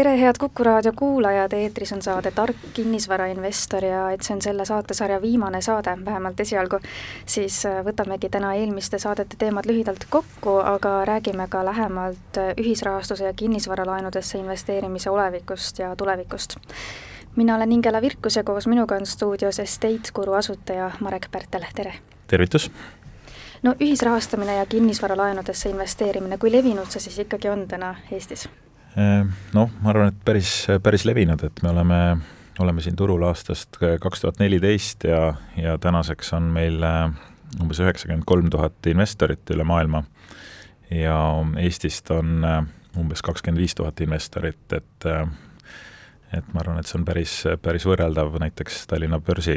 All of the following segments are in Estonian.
tere, head Kuku raadio kuulajad, eetris on saade Tark kinnisvarainvestor ja et see on selle saatesarja viimane saade, vähemalt esialgu, siis äh, võtamegi täna eelmiste saadete teemad lühidalt kokku, aga räägime ka lähemalt äh, ühisrahastuse ja kinnisvaralaenudesse investeerimise olevikust ja tulevikust. mina olen Ingela Virkus ja koos minuga on stuudios Estate Guru asutaja Marek Pärtel, tere! tervitus! no ühisrahastamine ja kinnisvaralaenudesse investeerimine, kui levinud see siis ikkagi on täna Eestis? Ehm, noh, ma arvan, et päris, päris levinud, et me oleme, oleme siin turul aastast kaks tuhat neliteist ja, ja tänaseks on meil äh, umbes üheksakümmend kolm tuhat investorit üle maailma ja Eestist on äh, umbes kakskümmend viis tuhat investorit, et äh, et ma arvan, et see on päris, päris võrreldav näiteks Tallinna börsi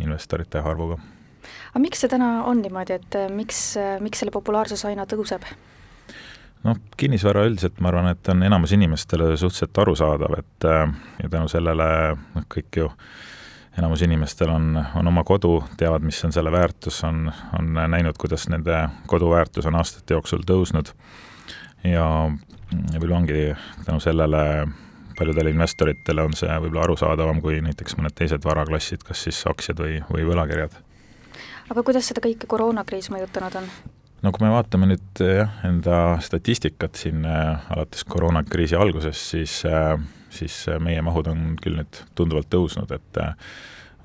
investorite arvuga. aga miks see täna on niimoodi, et miks, miks selle populaarsus aina tõuseb? Noh, kinnisvara üldiselt ma arvan, et on enamus inimestele suhteliselt arusaadav, et äh, ja tänu sellele noh, kõik ju enamus inimestel on, on oma kodu, teavad, mis on selle väärtus, on, on näinud, kuidas nende kodu väärtus on aastate jooksul tõusnud ja võib-olla ongi tänu sellele paljudele investoritele on see võib-olla arusaadavam kui näiteks mõned teised varaklassid, kas siis aktsiad või, või võlakirjad. aga kuidas seda kõike koroonakriis mõjutanud on? No kui me vaatame nüüd jah, enda statistikat siin äh, alates koroonakriisi algusest, siis äh,, siis meie mahud on küll nüüd tunduvalt tõusnud, et äh,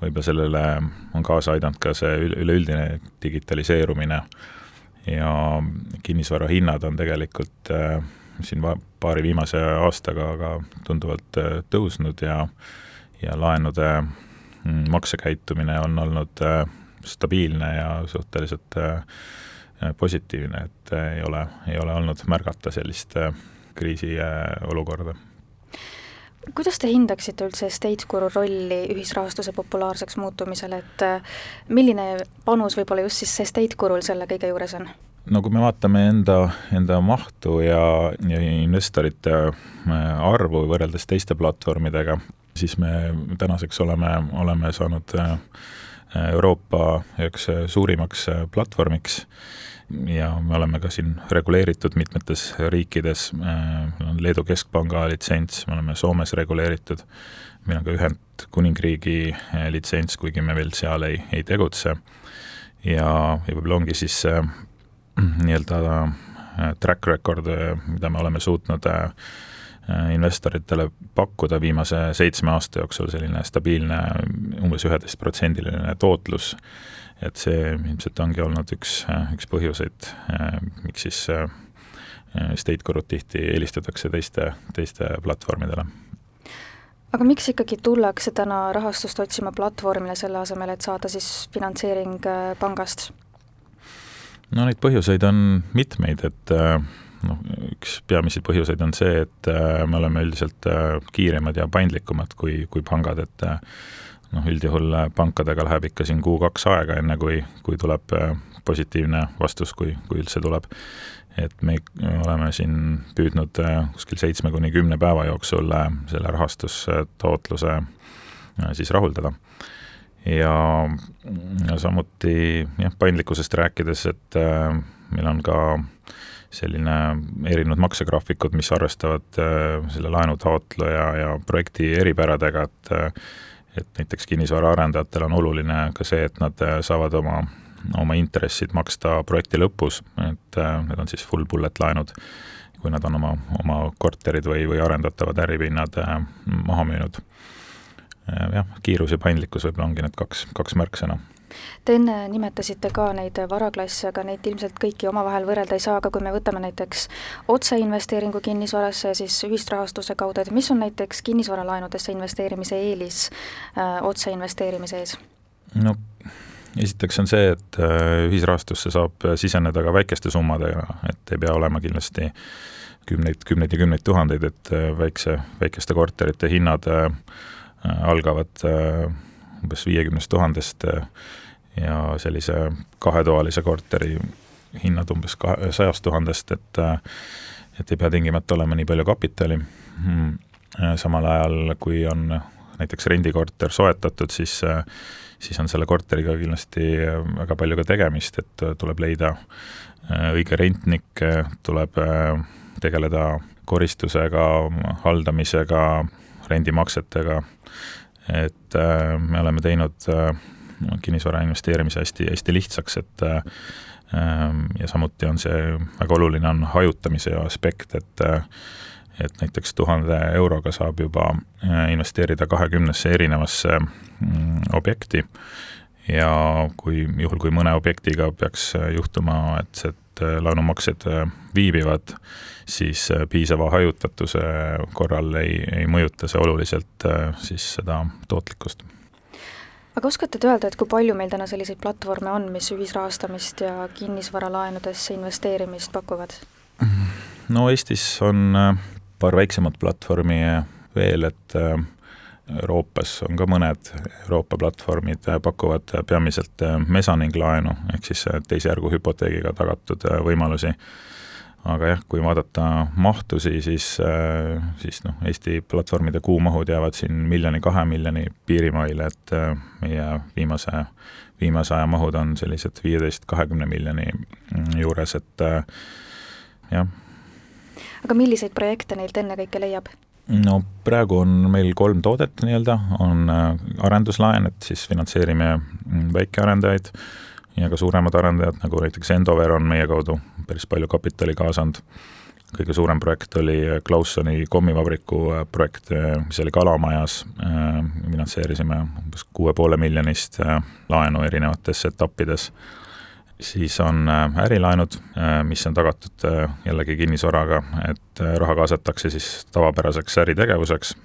võib-olla sellele on kaasa aidanud ka see üleüldine digitaliseerumine. Ja kinnisvara hinnad on tegelikult äh, siin paari viimase aastaga ka tunduvalt äh, tõusnud ja ja laenude mm, maksekäitumine on olnud äh, stabiilne ja suhteliselt Äh, positiivne, et äh, ei ole, ei ole olnud märgata sellist äh, kriisiolukorda. kuidas te hindaksite üldse Estate Guru rolli ühisrahastuse populaarseks muutumisel, et milline panus võib-olla just siis Estate Gurul selle kõige juures on? no kui me vaatame enda, enda mahtu ja, ja investorite arvu võrreldes teiste platvormidega, siis me tänaseks oleme, oleme saanud Euroopa üheks suurimaks platvormiks. Ja me oleme ka siin reguleeritud mitmetes riikides, meil on Leedu Keskpanga litsents, me oleme Soomes reguleeritud, meil on ka Ühendkuningriigi litsents, kuigi me veel seal ei, ei tegutse, ja, ja võib-olla ongi siis äh, nii-öelda äh, track record, mida me oleme suutnud äh, investoritele pakkuda viimase seitsme aasta jooksul, selline stabiilne umbes üheteistprotsendiline tootlus et see ilmselt ongi olnud üks, üks põhjuseid, miks siis state gurut tihti eelistatakse teiste, teiste platvormidele. aga miks ikkagi tullakse täna rahastust otsima platvormile, selle asemel, et saada siis finantseering äh, pangast? no neid põhjuseid on mitmeid, et äh, noh, üks peamisi põhjuseid on see, et äh, me oleme üldiselt kiiremad ja paindlikumad kui, kui pangad, et noh, üldjuhul äh, pankadega läheb ikka siin kuu-kaks aega, enne kui, kui tuleb äh, positiivne vastus, kui, kui üldse tuleb. et me oleme siin püüdnud äh, kuskil seitsme kuni kümne päeva jooksul selle rahastustootluse siis rahuldada. ja, ja samuti jah, paindlikkusest rääkides, et meil on ka selline erinevad maksegraafikud, mis arvestavad selle laenutaotleja ja projekti eripäradega, et et näiteks kinnisvaraarendajatel on oluline ka see, et nad äh, saavad oma, oma intressid maksta projekti lõpus, et äh, need on siis full bullet laenud, kui nad on oma, oma korterid või, või arendatavad äripinnad äh, maha müünud. jah, kiirus ja paindlikkus võib-olla ongi need kaks, kaks märksõna Te enne nimetasite ka neid varaklasse, aga neid ilmselt kõiki omavahel võrrelda ei saa, aga kui me võtame näiteks otseinvesteeringu kinnisvarasse ja siis ühistrahastuse kaudu, et mis on näiteks kinnisvaralaenudesse investeerimise eelis äh, otseinvesteerimise ees? no esiteks on see, et äh, ühisrahastusse saab siseneda ka väikeste summadega, et ei pea olema kindlasti kümneid, kümneid ja kümneid tuhandeid, et äh, väikse, väikeste korterite hinnad algavad umbes viiekümnest tuhandest ja sellise kahetoalise korteri hinnad umbes kahe, sajast tuhandest, et et ei pea tingimata olema nii palju kapitali, hmm. samal ajal kui on näiteks rendikorter soetatud, siis siis on selle korteriga kindlasti väga palju ka tegemist, et tuleb leida õige rentnik, tuleb tegeleda koristusega, haldamisega, rendimaksetega, et me oleme teinud kinnisvara investeerimise hästi, hästi lihtsaks, et ja samuti on see, väga oluline on hajutamise aspekt, et et näiteks tuhande euroga saab juba investeerida kahekümnesse erinevasse mm, objekti. Ja kui, juhul kui mõne objektiga peaks juhtuma, et et laenumaksed viibivad, siis piisava hajutatuse korral ei, ei mõjuta see oluliselt siis seda tootlikkust aga oskate te öelda, et kui palju meil täna selliseid platvorme on, mis ühisrahastamist ja kinnisvaralaenudesse investeerimist pakuvad? no Eestis on äh, paar väiksemat platvormi veel, et äh, Euroopas on ka mõned Euroopa platvormid, äh, pakuvad peamiselt mesaninglaenu, ehk siis teise järgu hüpoteegiga tagatud võimalusi aga jah, kui vaadata mahtusi, siis, äh, siis noh, Eesti platvormide kuumahud jäävad siin miljoni-kahe miljoni piirimaile, et äh, meie viimase, viimase aja mahud on sellised viieteist, kahekümne miljoni mm, juures, et äh, jah. aga milliseid projekte neilt ennekõike leiab? no praegu on meil kolm toodet nii-öelda, on arenduslaen, et siis finantseerime mm, väikearendajaid ja ka suuremad arendajad, nagu näiteks Endover on meie kaudu päris palju kapitali kaasanud. kõige suurem projekt oli Klaussoni kommivabriku äh, projekt, äh, mis oli Kalamajas, äh, finantseerisime umbes kuue poole miljonist laenu erinevates etappides. Siis on ärilaenud, mis on tagatud jällegi kinnisvaraga, et raha kaasatakse siis tavapäraseks äritegevuseks.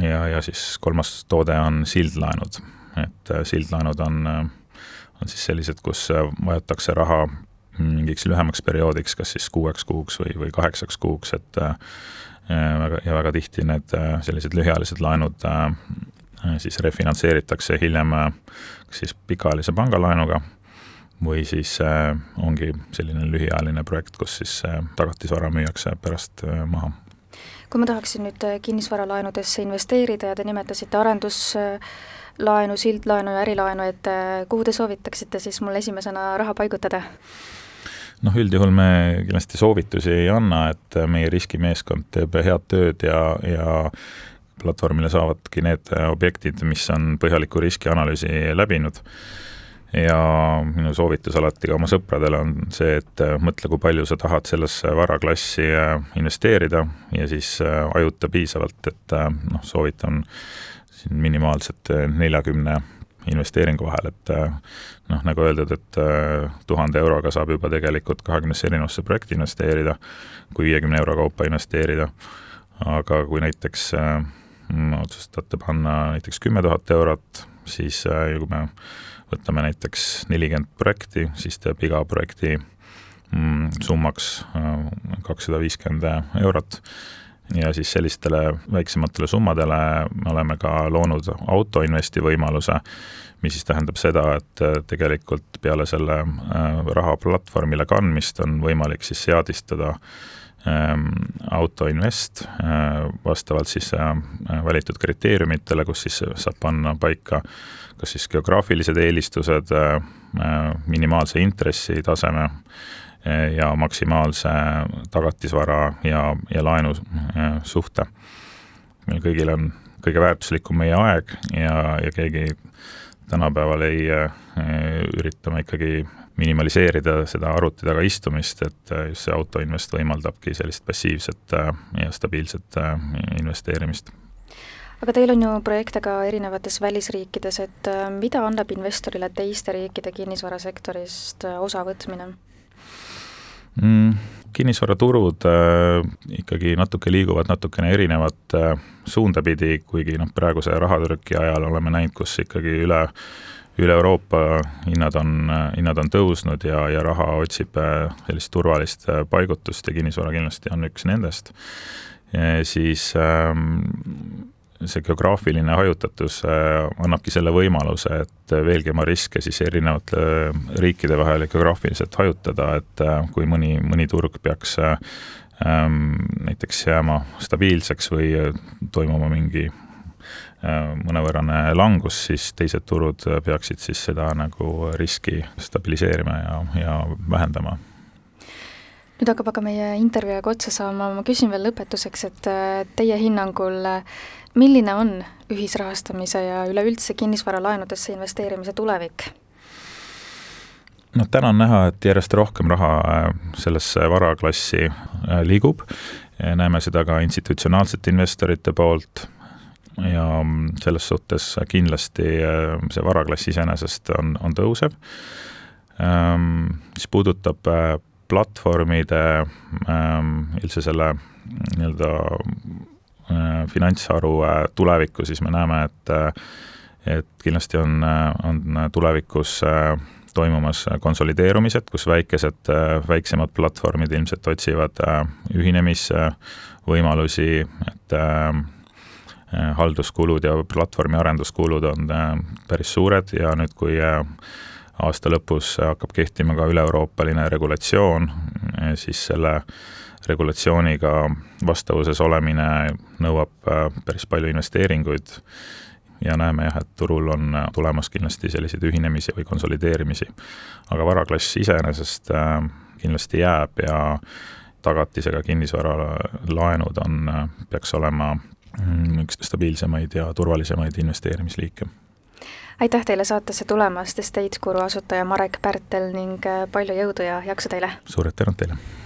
Ja, ja siis kolmas toode on sildlaenud, et sildlaenud on on siis sellised, kus äh, vajatakse raha mingiks lühemaks perioodiks, kas siis kuueks kuuks või, või kaheksaks kuuks, et äh, väga, ja väga tihti need äh, sellised lühiajalised laenud siis refinantseeritakse hiljem kas siis pikaajalise pangalaenuga või siis ongi selline lühiajaline projekt, kus siis tagatisvara müüakse pärast maha. Kui ma tahaksin nüüd kinnisvaralaenudesse investeerida ja te nimetasite arendus laenu, sildlaenu ja ärilaenu, et äh, kuhu te soovitaksite siis mul esimesena raha paigutada? noh, üldjuhul me kindlasti soovitusi ei anna, et meie riskimeeskond teeb head tööd ja, ja platvormile saavadki need objektid, mis on põhjaliku riskianalüüsi läbinud ja minu soovitus alati ka oma sõpradele on see, et mõtle, kui palju sa tahad sellesse varaklassi investeerida ja siis ajuta piisavalt, et noh, soovitan siin minimaalselt äh, neljakümne investeeringu vahel, et äh, noh, nagu öeldud, et äh, tuhande euroga saab juba tegelikult kahekümnesse erinevasse projekti investeerida, kui viiekümne euro kaupa investeerida, aga kui näiteks mm, otsustate panna näiteks kümme tuhat eurot, siis kui me võtame näiteks nelikümmend projekti, siis teeb iga projekti mm, summaks kakssada viiskümmend eurot ja siis sellistele väiksematele summadele me oleme ka loonud autoinvesti võimaluse, mis siis tähendab seda, et äh, tegelikult peale selle äh, raha platvormile kandmist on võimalik siis seadistada ähm, autoinvest äh, vastavalt siis valitud kriteeriumitele, kus siis saab panna paika kas siis geograafilised eelistused, minimaalse intressitaseme, ja maksimaalse tagatisvara ja, ja laenu äh, suhte. meil kõigil on kõige väärtuslikum meie aeg ja, ja keegi tänapäeval ei äh, ürita me ikkagi minimaliseerida seda arvuti taga istumist, et äh, just see autoinvest võimaldabki sellist passiivset ja stabiilset investeerimist aga teil on ju projekte ka erinevates välisriikides, et mida annab investorile teiste riikide kinnisvarasektorist osavõtmine? Mm,? kinnisvaraturud äh, ikkagi natuke liiguvad natukene erinevat äh, suunda pidi, kuigi noh, praeguse rahatrüki ajal oleme näinud, kus ikkagi üle üle Euroopa hinnad on, hinnad on tõusnud ja, ja raha otsib äh, sellist turvalist äh, paigutust ja kinnisvara kindlasti on üks nendest, siis ähm, see geograafiline hajutatus äh, annabki selle võimaluse, et veelgi oma riske siis erinevate äh, riikide vahel geograafiliselt hajutada, et äh, kui mõni, mõni turg peaks ähm, näiteks jääma stabiilseks või toimuma mingi mõnevõrrane langus, siis teised turud peaksid siis seda nagu riski stabiliseerima ja, ja vähendama. Nüüd hakkab aga meie intervjuu aeg otsa saama, ma küsin veel lõpetuseks, et teie hinnangul milline on ühisrahastamise ja üleüldse kinnisvaralaenudesse investeerimise tulevik? noh, täna on näha, et järjest rohkem raha äh, sellesse varaklassi äh, liigub, näeme seda ka institutsionaalsete investorite poolt ja mm, selles suhtes kindlasti äh, see varaklass iseenesest on, on tõusev. Ähm, mis puudutab platvormide ähm, üldse selle nii-öelda finantsharu tulevikku, siis me näeme, et et kindlasti on, on tulevikus äh, toimumas konsolideerumised, kus väikesed, väiksemad platvormid ilmselt otsivad äh, ühinemisvõimalusi, et äh, halduskulud ja platvormi arenduskulud on äh, päris suured ja nüüd, kui aasta lõpus hakkab kehtima ka üle-euroopaline regulatsioon, siis selle regulatsiooniga vastavuses olemine nõuab päris palju investeeringuid ja näeme jah, et turul on tulemas kindlasti selliseid ühinemisi või konsolideerimisi. aga varaklass iseenesest äh, kindlasti jääb ja tagatisega kinnisvaralaenud on, äh, peaks olema mm, üks stabiilsemaid ja turvalisemaid investeerimisliike aitäh teile saatesse tulemast, Estate Guru asutaja Marek Pärtel ning äh, palju jõudu ja jaksu teile! suured tänud teile!